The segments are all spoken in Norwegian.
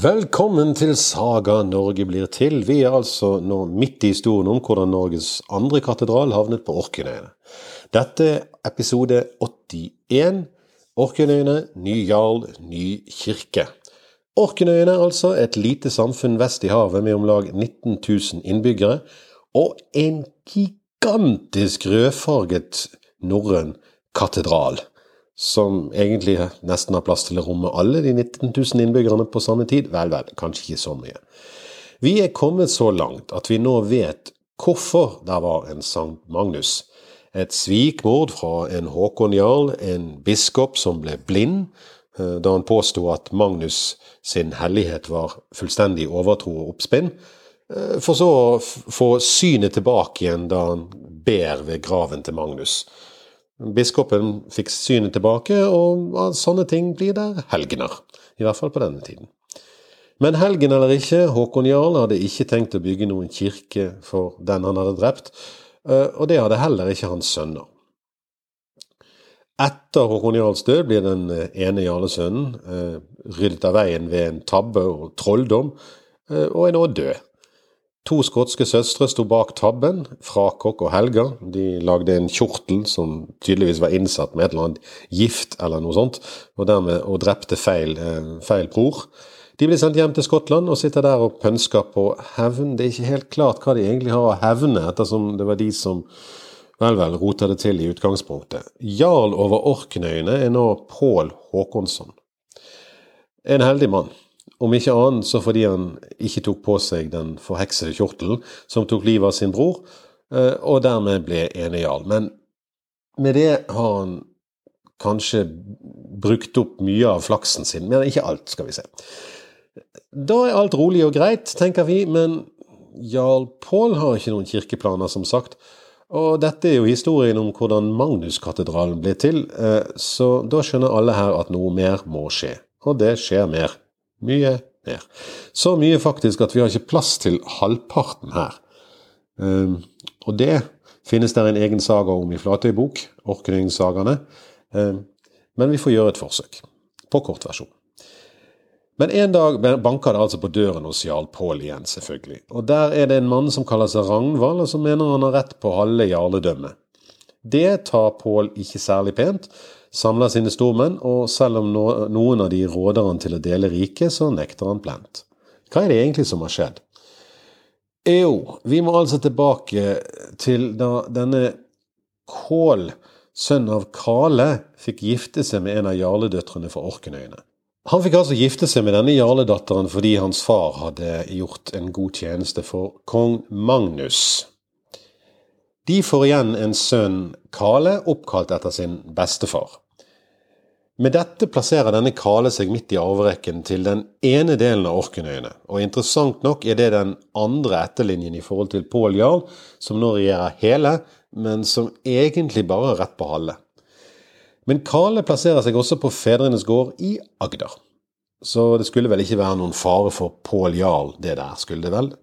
Velkommen til Saga Norge blir til. Vi er altså nå midt i historien om hvordan Norges andre katedral havnet på Orknøyene. Dette er episode 81. Orknøyene, ny jarl, ny kirke. Orknøyene er altså et lite samfunn vest i havet med om lag 19 000 innbyggere, og en gigantisk rødfarget norrøn katedral som egentlig nesten har plass til å romme alle de 19 000 innbyggerne på samme tid. Vel, vel, kanskje ikke så mye. Vi er kommet så langt at vi nå vet hvorfor det var en Sankt Magnus. Et svikmord fra en Håkon jarl, en biskop som ble blind eh, da han påsto at Magnus sin hellighet var fullstendig overtro og oppspinn, eh, for så å få synet tilbake igjen da han ber ved graven til Magnus. Biskopen fikk synet tilbake, og av sånne ting blir det helgener. I hvert fall på denne tiden. Men helgen eller ikke, Håkon Jarl hadde ikke tenkt å bygge noen kirke for den han hadde drept, eh, og det hadde heller ikke hans sønner. Etter Håkon Jarls død blir den eh, ene jarlesønnen eh, ryddet av veien ved en tabbe og trolldom, og er nå død. To skotske søstre sto bak tabben, Frakokk og Helga. De lagde en kjortel som tydeligvis var innsatt med et eller annet gift eller noe sånt, og dermed og drepte feil, eh, feil bror. De ble sendt hjem til Skottland og sitter der og pønsker på hevn. Det er ikke helt klart hva de egentlig har å hevne, ettersom det var de som vel, vel rota det til i utgangspunktet. Jarl over Orknøyene er nå Pål Håkonsson. En heldig mann. Om ikke annet så fordi han ikke tok på seg den forheksede kjortelen som tok livet av sin bror, eh, og dermed ble enejarl. Men med det har han kanskje brukt opp mye av flaksen sin, men ikke alt, skal vi se. Da er alt rolig og greit, tenker vi, men jarl Pål har ikke noen kirkeplaner, som sagt. Og dette er jo historien om hvordan Magnuskatedralen ble til, eh, så da skjønner alle her at noe mer må skje. Og det skjer mer. Mye mer. Så mye faktisk at vi har ikke plass til halvparten her. Um, og det finnes der en egen saga om i Flatøy bok, Orknøyingssagaene. Um, men vi får gjøre et forsøk. På kortversjon. Men en dag banker det altså på døren hos jarl Pål igjen, selvfølgelig. Og der er det en mann som kaller seg Ragnvald, og som mener han har rett på halve jarledømmet. Det tar Pål ikke særlig pent, samler sine stormenn, og selv om noen av de råder han til å dele riket, så nekter han plent. Hva er det egentlig som har skjedd? Jo, vi må altså tilbake til da denne Kål, sønn av Kale, fikk gifte seg med en av jarledøtrene fra Orkenøyene. Han fikk altså gifte seg med denne jarledatteren fordi hans far hadde gjort en god tjeneste for kong Magnus. De får igjen en sønn, Kale, oppkalt etter sin bestefar. Med dette plasserer denne Kale seg midt i arverekken til den ene delen av Orknøyene, og interessant nok er det den andre etterlinjen i forhold til Pål Jarl, som nå regjerer hele, men som egentlig bare har rett på halve. Men Kale plasserer seg også på fedrenes gård i Agder. Så det skulle vel ikke være noen fare for Pål Jarl, det der, skulle det vel?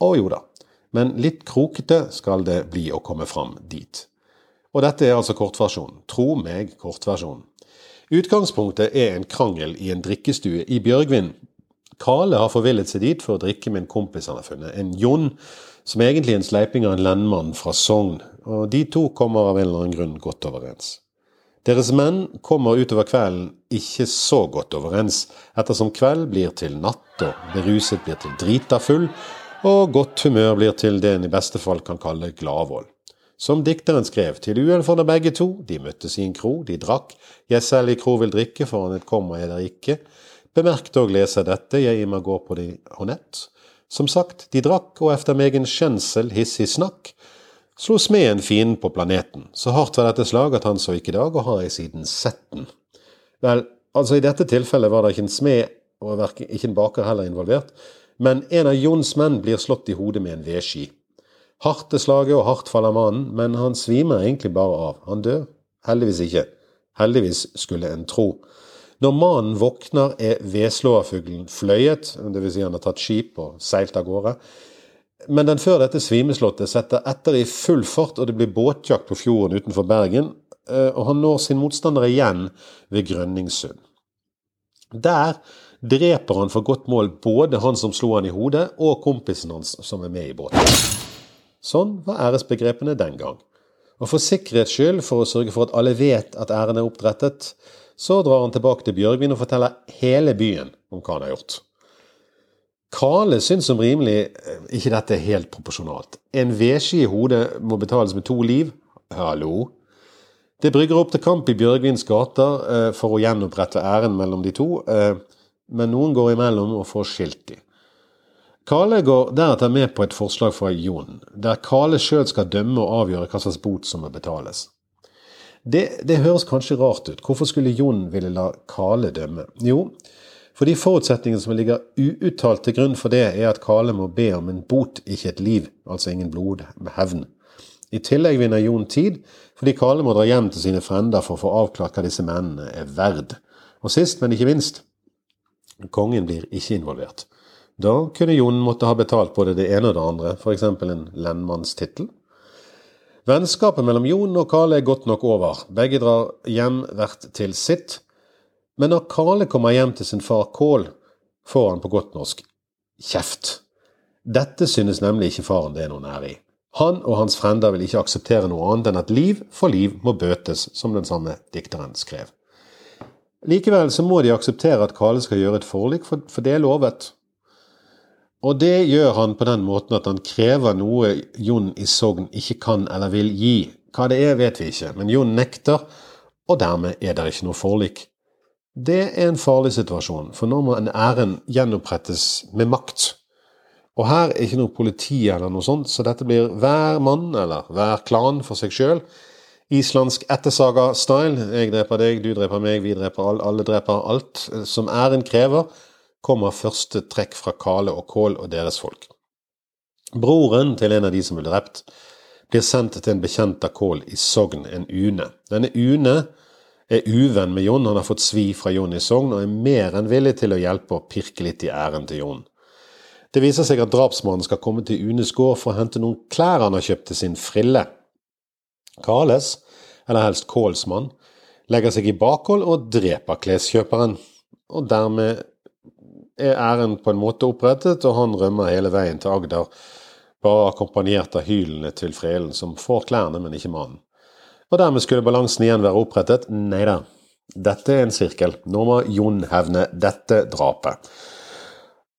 Å jo da men litt krokete skal det bli å komme fram dit. Og dette er altså kortversjonen. Tro meg, kortversjonen. Utgangspunktet er en krangel i en drikkestue i Bjørgvin. Kale har forvillet seg dit for å drikke med en kompis han har funnet, en Jon, som egentlig er en sleiping av en lendmann fra Sogn, og de to kommer av en eller annen grunn godt overens. Deres menn kommer utover kvelden ikke så godt overens, ettersom kveld blir til natt og beruset blir til drita full, og godt humør blir til det en i beste fall kan kalle gladvold. Som dikteren skrev, til uhell for begge to, de møttes i en kro, de drakk, jeg selv i kro vil drikke, foran et kommer jeg der ikke. Bemerk dog leser dette, jeg i meg går på de honett. Som sagt, de drakk, og efter megen skjensel, hissig snakk, slo smeden fienden på planeten. Så hardt var dette slag at han så ikke dag, og har jeg siden sett den. Vel, altså i dette tilfellet var det ikke en smed, og ikke en baker heller involvert, men en av Jons menn blir slått i hodet med en vedski. Hardt er slaget, og hardt faller mannen, men han svimer egentlig bare av. Han dør. Heldigvis ikke. Heldigvis skulle en tro. Når mannen våkner, er vedslåerfuglen fløyet, dvs. Si han har tatt skip og seilt av gårde. Men den før dette svimeslåtte setter etter i full fart, og det blir båtjakt på fjorden utenfor Bergen, eh, og han når sin motstander igjen ved Grønningsund. Der dreper han for godt mål både han som slo han i hodet, og kompisen hans som er med i båten. Sånn var æresbegrepene den gang. Og for sikkerhets skyld, for å sørge for at alle vet at æren er oppdrettet, så drar han tilbake til Bjørgvin og forteller hele byen om hva han har gjort. Kale syns som rimelig eh, ikke dette er helt proporsjonalt. En vedski i hodet må betales med to liv. Hallo? Det brygger opp til kamp i Bjørgvins gater eh, for å gjenopprette æren mellom de to, eh, men noen går imellom og får skilt de. Kale går deretter med på et forslag fra Jon, der Kale sjøl skal dømme og avgjøre hva slags bot som må betales. Det, det høres kanskje rart ut. Hvorfor skulle Jon ville la Kale dømme? Jo, for de forutsetningene som ligger uuttalt til grunn for det, er at Kale må be om en bot, ikke et liv, altså ingen blodhevn. I tillegg vinner Jon tid, fordi Kale må dra hjem til sine frender for å få avklart hva disse mennene er verd. Og sist, men ikke minst, kongen blir ikke involvert. Da kunne Jon måtte ha betalt både det ene og det andre, f.eks. en lendmannstittel. Vennskapet mellom Jon og Kale er godt nok over. Begge drar hjem hvert til sitt. Men når Kale kommer hjem til sin far Kål, får han på godt norsk kjeft. Dette synes nemlig ikke faren det er noe ære i. Han og hans frender vil ikke akseptere noe annet enn at liv for liv må bøtes, som den samme dikteren skrev. Likevel så må de akseptere at Kale skal gjøre et forlik, for, for det er lovet. Og det gjør han på den måten at han krever noe Jon i Sogn ikke kan eller vil gi. Hva det er, vet vi ikke, men Jon nekter, og dermed er det ikke noe forlik. Det er en farlig situasjon, for nå må en æren gjenopprettes med makt. Og her er ikke noe politi eller noe sånt, så dette blir hver mann eller hver klan for seg sjøl. Islandsk ettersaga-style. Jeg dreper deg, du dreper meg, vi dreper alle, alle dreper alt. Som æren krever, kommer første trekk fra Kale og Kål og deres folk. Broren til en av de som ble drept, blir sendt til en bekjent av Kål i Sogn, en Une. Denne Une er uvenn med Jon, han har fått svi fra Jon i Sogn, og er mer enn villig til å hjelpe og pirke litt i æren til Jon. Det viser seg at drapsmannen skal komme til Unes gård for å hente noen klær han har kjøpt til sin frille. Kales, eller helst Kålsmann, legger seg i bakhold og dreper kleskjøperen. Og dermed er æren på en måte opprettet, og han rømmer hele veien til Agder, bare akkompagnert av hylene til Frelen, som får klærne, men ikke mannen. Og dermed skulle balansen igjen være opprettet. Nei da. Dette er en sirkel. Nå må Jon hevne dette drapet.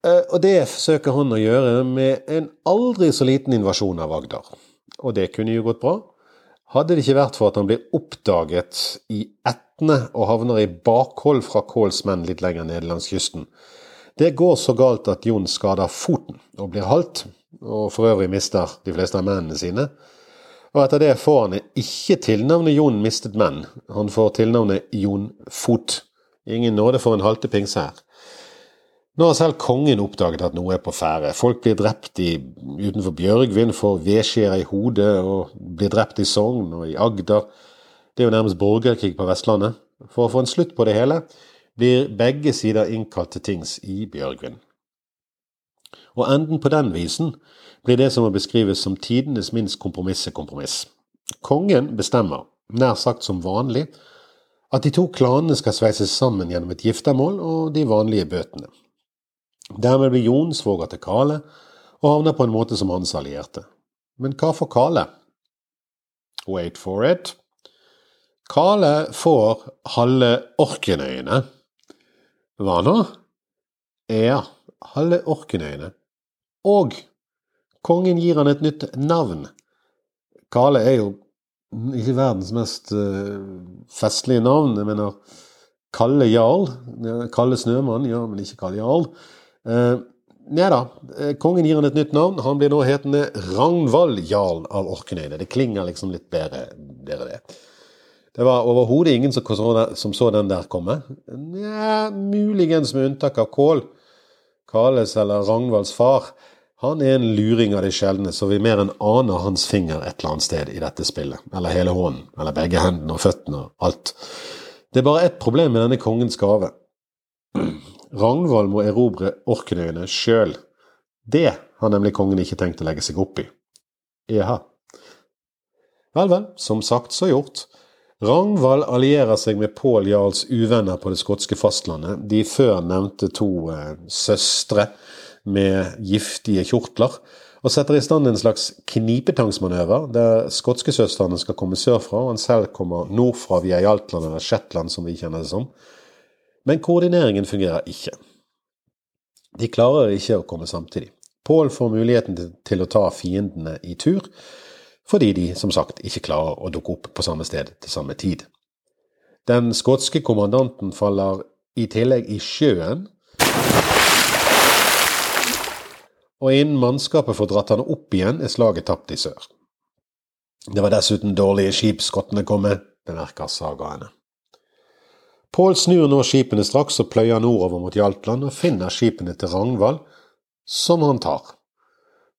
Eh, og det forsøker han å gjøre med en aldri så liten invasjon av Agder. Og det kunne jo gått bra. Hadde det ikke vært for at han blir oppdaget i Etne og havner i bakhold fra Kåls menn litt lenger nede langs kysten. Det går så galt at Jon skader foten og blir halt, og for øvrig mister de fleste av mennene sine. Og etter det får han ikke tilnavnet Jon mistet menn, han får tilnavnet Jon Fot. Ingen nåde for en halte pingse her. Nå har selv kongen oppdaget at noe er på ferde. Folk blir drept i, utenfor Bjørgvin, får vedskjærer i hodet og blir drept i Sogn og i Agder. Det er jo nærmest borgerkrig på Vestlandet. For å få en slutt på det hele blir begge sider innkalt til tings i Bjørgvin. Og enden på den visen blir det som må beskrives som tidenes minst kompromissekompromiss. Kongen bestemmer, nær sagt som vanlig, at de to klanene skal sveises sammen gjennom et giftermål og de vanlige bøtene. Dermed blir Jon svoger til Kale, og havner på en måte som hans allierte. Men hva får Kale? Wait for it. Kale får halve Orkenøyene. Hva nå? Ja, halve Orkenøyene. Og kongen gir han et nytt navn. Kale er jo ikke verdens mest uh, festlige navn. Jeg mener Kalle Jarl. Kalle Snømann, ja, men ikke Kalle Jarl. Uh, Nei da, eh, kongen gir han et nytt navn. Han blir nå hetende Ragnvald jarl av Orknøyene. Det klinger liksom litt bedre, dere det. Det var overhodet ingen som så den der komme. Nja, muligens med unntak av Kål. Kales eller Ragnvalds far. Han er en luring av de sjeldne, så vi mer enn aner hans finger et eller annet sted i dette spillet. Eller hele hånden. Eller begge hendene og føttene og alt. Det er bare ett problem med denne kongens gave. Ragnvald må erobre Orknøyene sjøl. Det har nemlig kongen ikke tenkt å legge seg opp i. Jaha. Vel, vel, som sagt så gjort. Ragnvald allierer seg med Pål Jarls uvenner på det skotske fastlandet, de før nevnte to eh, søstre med giftige kjortler, og setter i stand en slags knipetangsmanøver, der skotskesøstrene skal komme sørfra, og han selv kommer nordfra via Jaltland eller Shetland, som vi kjenner det som. Men koordineringen fungerer ikke. De klarer ikke å komme samtidig. Pål får muligheten til å ta fiendene i tur, fordi de som sagt ikke klarer å dukke opp på samme sted til samme tid. Den skotske kommandanten faller i tillegg i sjøen, og innen mannskapet får dratt han opp igjen, er slaget tapt i sør. Det var dessuten dårlige skip skottene kom med, bemerker sagaene. Pål snur nå skipene straks og pløyer nordover mot Hjaltland og finner skipene til Ragnvald, som han tar.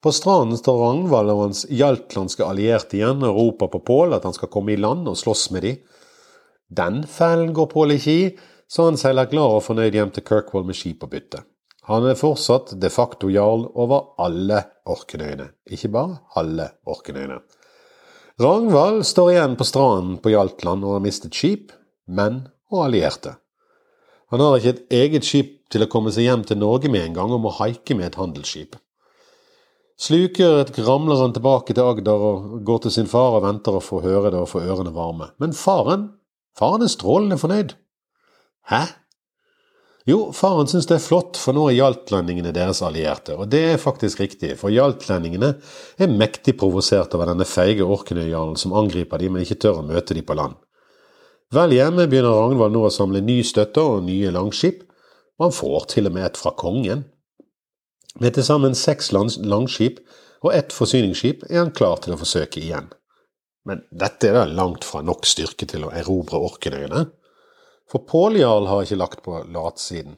På stranden står Ragnvald og hans hjaltlandske allierte igjen og roper på Pål at han skal komme i land og slåss med de. Den fellen går Pål ikke i, så han seiler glad og fornøyd hjem til Kirkwall med skip og bytte. Han er fortsatt de facto jarl over alle Orknøyene, ikke bare halve Orknøyene. Ragnvald står igjen på stranden på Hjaltland og har mistet skip, menn og allierte. Han har ikke et eget skip til å komme seg hjem til Norge med en gang, og må haike med et handelsskip. Slukøret ramler han tilbake til Agder og går til sin far og venter å få høre det og få ørene varme. Men faren, faren er strålende fornøyd. Hæ? Jo, faren syns det er flott, for nå er jaltlendingene deres allierte. Og det er faktisk riktig, for jaltlendingene er mektig provosert over denne feige orknøyjarlen som angriper dem, men ikke tør å møte dem på land. Vel hjemme begynner Ragnvald nå å samle ny støtte og nye langskip, og han får til og med et fra kongen. Med til sammen seks langskip og ett forsyningsskip er han klar til å forsøke igjen. Men dette er da langt fra nok styrke til å erobre Orknøyene. For Pål Jarl har ikke lagt på latsiden.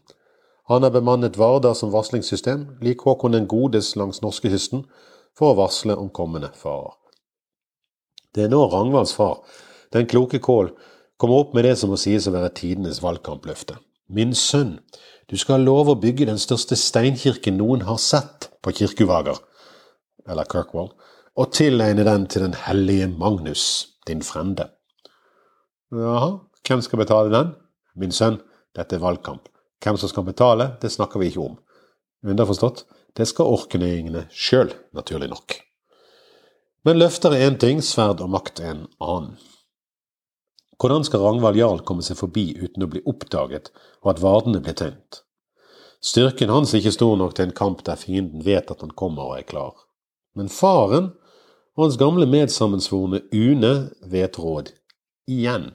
Han har bemannet Vardar som varslingssystem, lik Håkon den godes langs norskekysten, for å varsle om kommende farer. Det er nå Ragnvalds far, den kloke Kål, kommer opp med det som må sies å være tidenes valgkampløfte. Min sønn, du skal love å bygge den største steinkirken noen har sett på Kirkevager, eller Kirkwall, og tilegne den til den hellige Magnus, din frende. Jaha, hvem skal betale den? Min sønn, dette er valgkamp. Hvem som skal betale, det snakker vi ikke om. Underforstått, det skal orknøyingene sjøl, naturlig nok. Men løfter er én ting, sverd og makt er en annen. Hvordan skal Ragnvald Jarl komme seg forbi uten å bli oppdaget og at vardene blir tømt? Styrken hans er ikke stor nok til en kamp der fienden vet at han kommer og er klar. Men faren og hans gamle medsammensvorne Une vet råd. Igjen.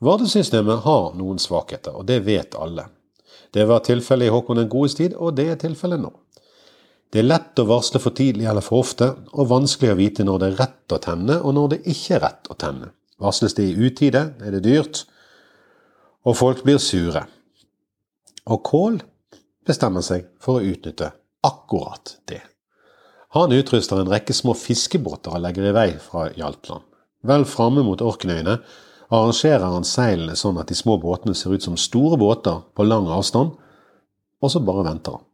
Vardesystemet har noen svakheter, og det vet alle. Det var tilfellet i Håkon den godes tid, og det er tilfellet nå. Det er lett å varsle for tidlig eller for ofte, og vanskelig å vite når det er rett å tenne, og når det ikke er rett å tenne. Varsles det i utide, er det dyrt, og folk blir sure. Og Kål bestemmer seg for å utnytte akkurat det. Han utruster en rekke små fiskebåter og legger i vei fra Hjaltland. Vel framme mot Orknøyene arrangerer han seilene sånn at de små båtene ser ut som store båter på lang avstand, og så bare venter han.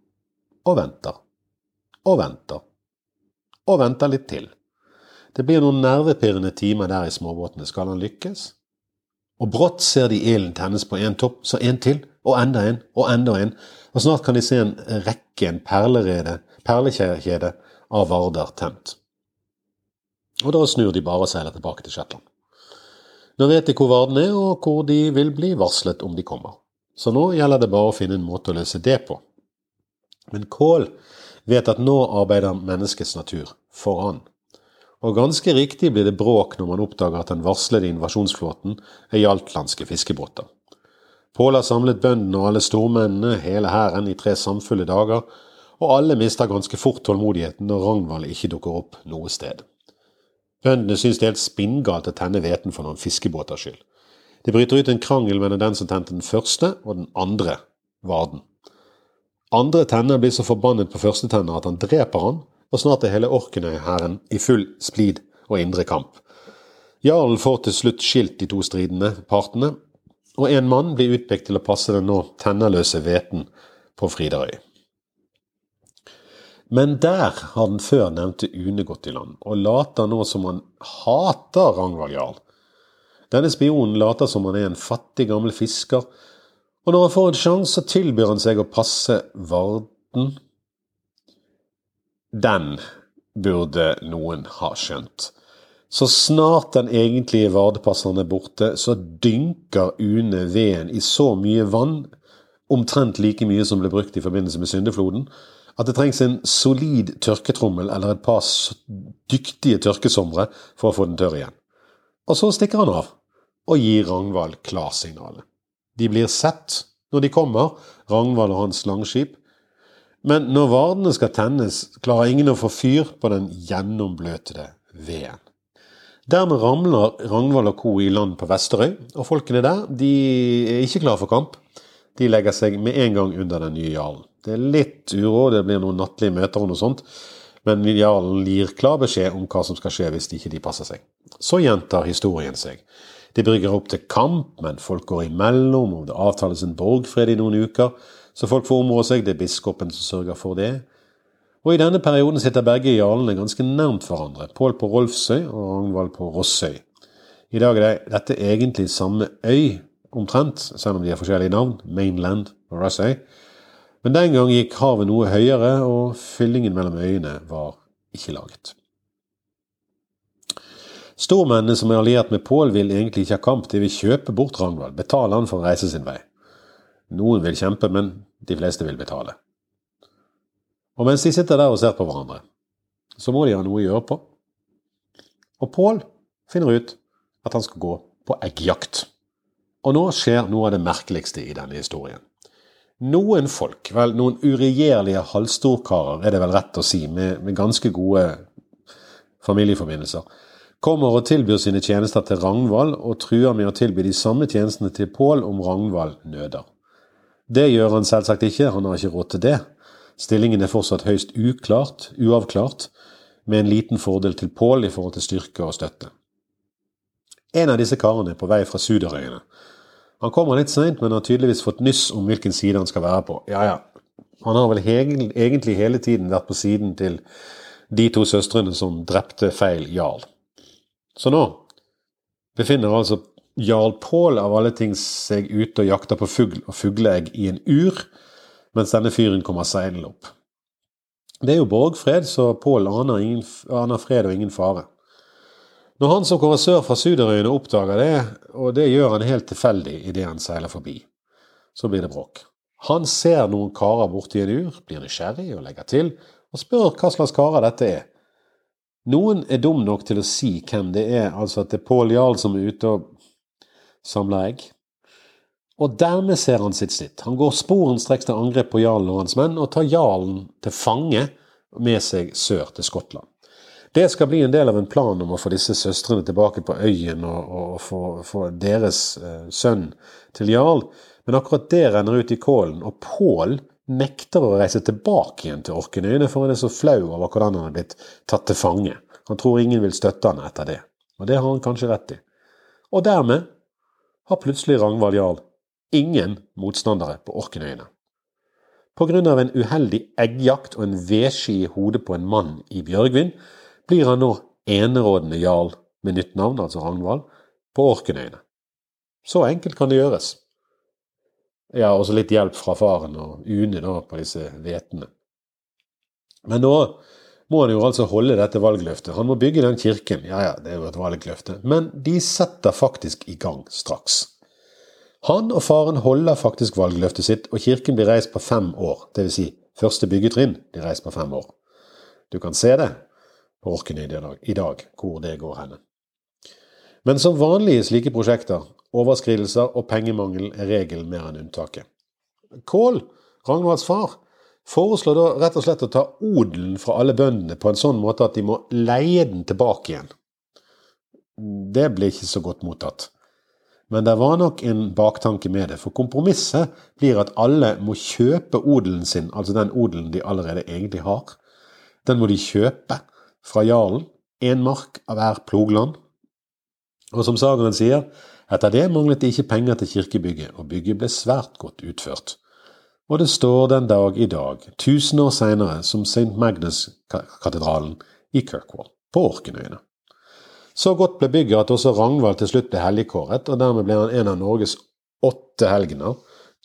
Og venter. Og venter. Og venter litt til. Det blir noen nervepirrende timer der i småbåtene. Skal han lykkes? Og brått ser de ilden tennes på en topp, så en til, og enda en, og enda en. Og snart kan de se en rekke, en perlerede, perlekjede av Vardar tent. Og da snur de bare og seiler tilbake til Shetland. Nå vet de hvor Varden er, og hvor de vil bli varslet om de kommer. Så nå gjelder det bare å finne en måte å løse det på. Men Kål vet at nå arbeider menneskets natur for han. Og ganske riktig blir det bråk når man oppdager at den varslede invasjonsflåten er jaltlandske fiskebåter. Pål har samlet bøndene og alle stormennene, hele hæren, i tre samfulle dager, og alle mister ganske fort tålmodigheten når Ragnvald ikke dukker opp noe sted. Bøndene synes det er helt spinngalt å tenne hveten for noen fiskebåters skyld. Det bryter ut en krangel mellom den som tente den første, og den andre varden. Andre tenner blir så forbannet på første tenner at han dreper han, og snart er hele Orknøy-hæren i full splid og indre kamp. Jarlen får til slutt skilt de to stridende partene, og en mann blir utpekt til å passe den nå tennerløse hveten på Friderøy. Men der har den før nevnte Une gått i land, og later nå som han hater Ragnvald Jarl. Denne spionen later som han er en fattig, gammel fisker, og når han får en sjanse, tilbyr han seg å passe Varden. Den burde noen ha skjønt. Så snart den egentlige vardepasseren er borte, så dynker Une veden i så mye vann, omtrent like mye som ble brukt i forbindelse med syndefloden, at det trengs en solid tørketrommel eller et par dyktige tørkesomre for å få den tørr igjen. Og så stikker han av, og gir Ragnvald klarsignalet. De blir sett når de kommer, Ragnvald og hans langskip, men når vardene skal tennes, klarer ingen å få fyr på den gjennombløtede veden. Dermed ramler Ragnvald og co. i land på Vesterøy, og folkene der de er ikke klare for kamp. De legger seg med en gang under den nye jarlen. Det er litt uro, det blir noen nattlige møter og noe sånt, men jarlen gir klar beskjed om hva som skal skje hvis ikke de passer seg. Så gjentar historien seg. De brygger opp til kamp, men folk går imellom, og det avtales en borgfred i noen uker, så folk får områ seg. Det er biskopen som sørger for det. Og I denne perioden sitter begge jarlene ganske nærmt hverandre, Pål på Rolfsøy og Ragnvald på Rossøy. I dag er dette egentlig samme øy, omtrent, selv om de har forskjellige navn, Mainland og Rossøy. Men den gang gikk havet noe høyere, og fyllingen mellom øyene var ikke laget. Stormennene som er alliert med Pål, vil egentlig ikke ha kamp, de vil kjøpe bort Ragnvald, betale han for å reise sin vei. Noen vil kjempe, men de fleste vil betale. Og mens de sitter der og ser på hverandre, så må de ha noe å gjøre på. Og Pål finner ut at han skal gå på eggjakt. Og nå skjer noe av det merkeligste i denne historien. Noen folk, vel noen uregjerlige halvstorkarer er det vel rett å si, med, med ganske gode familieforbindelser, kommer og tilbyr sine tjenester til Ragnvald og truer med å tilby de samme tjenestene til Pål om Ragnvald nøder. Det gjør han selvsagt ikke, han har ikke råd til det. Stillingen er fortsatt høyst uklart, uavklart, med en liten fordel til Pål i forhold til styrke og støtte. En av disse karene er på vei fra Suderøyene. Han kommer litt seint, men har tydeligvis fått nyss om hvilken side han skal være på. Ja, ja. Han har vel egentlig hele tiden vært på siden til de to søstrene som drepte feil jarl. Så nå befinner altså jarl Pål av alle ting seg ute og jakter på fugl og fugleegg i en ur, mens denne fyren kommer seilende opp. Det er jo borgfred, så Pål aner, aner, fred og ingen fare. Når han som kommer sør fra Suderøyene oppdager det, og det gjør han helt tilfeldig idet han seiler forbi, så blir det bråk. Han ser noen karer borti en ur, blir nysgjerrig og legger til, og spør hva slags karer dette er. Noen er dum nok til å si hvem det er, altså at det er Pål Jarl som er ute og samler egg. Og dermed ser han sitt snitt. Han går sporenstreks til angrep på jarlen og hans menn, og tar jarlen til fange med seg sør til Skottland. Det skal bli en del av en plan om å få disse søstrene tilbake på øyen og, og få, få, deres eh, sønn til jarl, men akkurat det renner ut i kålen, og Pål nekter å reise tilbake igjen til Orknøyene, for han er så flau over hvordan han er blitt tatt til fange. Han tror ingen vil støtte han etter det, og det har han kanskje rett i. Og dermed har plutselig Ragnvald jarl ingen motstandere på Orknøyene. Pga. en uheldig eggjakt og en vedsky i hodet på en mann i Bjørgvin, blir han nå enerådende jarl med nytt navn, altså Ragnvald, på Orknøyene. Så enkelt kan det gjøres. Ja, også litt hjelp fra faren og Une da på disse hvetene. Men nå må han jo altså holde dette valgløftet. Han må bygge den kirken. Ja ja, det er jo et valgløfte. Men de setter faktisk i gang straks. Han og faren holder faktisk valgløftet sitt, og kirken blir reist på fem år. Dvs. Si, første byggetrinn blir reist på fem år. Du kan se det på Orken i dag, hvor det går henne. Men som vanlig i slike prosjekter, overskridelser og pengemangel er regelen mer enn unntaket. Kål, Ragnvalds far, foreslår da rett og slett å ta odelen fra alle bøndene på en sånn måte at de må leie den tilbake igjen. Det blir ikke så godt mottatt. Men det var nok en baktanke med det, for kompromisset blir at alle må kjøpe odelen sin, altså den odelen de allerede egentlig har. Den må de kjøpe fra jarlen, én mark av hver plogland. Og som sagaen sier, etter det manglet det ikke penger til kirkebygget, og bygget ble svært godt utført. Og det står den dag i dag, tusen år senere, som St. Magnus-katedralen i Kirkwall på Orkenøyene. Så godt ble bygget at også Ragnvald til slutt ble helligkåret, og dermed ble han en av Norges åtte helgener.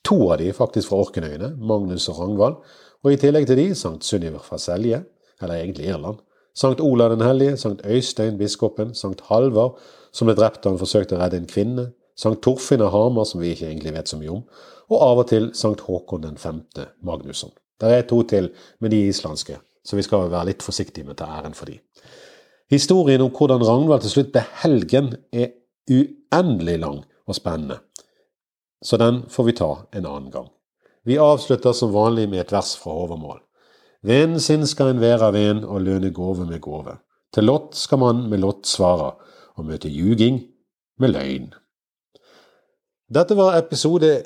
To av de faktisk fra Orkenøyene, Magnus og Ragnvald, og i tillegg til de Sankt Sunniver fra Selje, eller egentlig Irland, Sankt Olav den hellige, Sankt Øystein biskopen, Sankt Halvard, som ble drept da han forsøkte å redde en kvinne, Sankt Torfinn av Hamar, som vi ikke egentlig vet så mye om, og av og til Sankt Håkon den femte Magnusson. Der er to til, med de islandske, så vi skal være litt forsiktige med å ta æren for de. Historien om hvordan Ragnvald til slutt ble helgen, er uendelig lang og spennende, så den får vi ta en annen gang. Vi avslutter som vanlig med et vers fra Overmål. Ven sin skal en være ven og løne gåve med gåve. Til lott skal man med lott svare, og møte ljuging med løgn. Dette var episode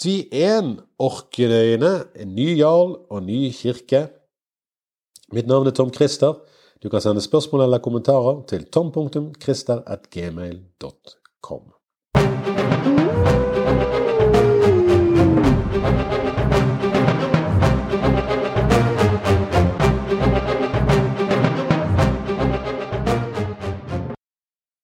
81, Orkenøyene en ny jarl og ny kirke. Mitt navn er Tom Christer. Du kan sende spørsmål eller kommentarer til tom.christer.gmail.com.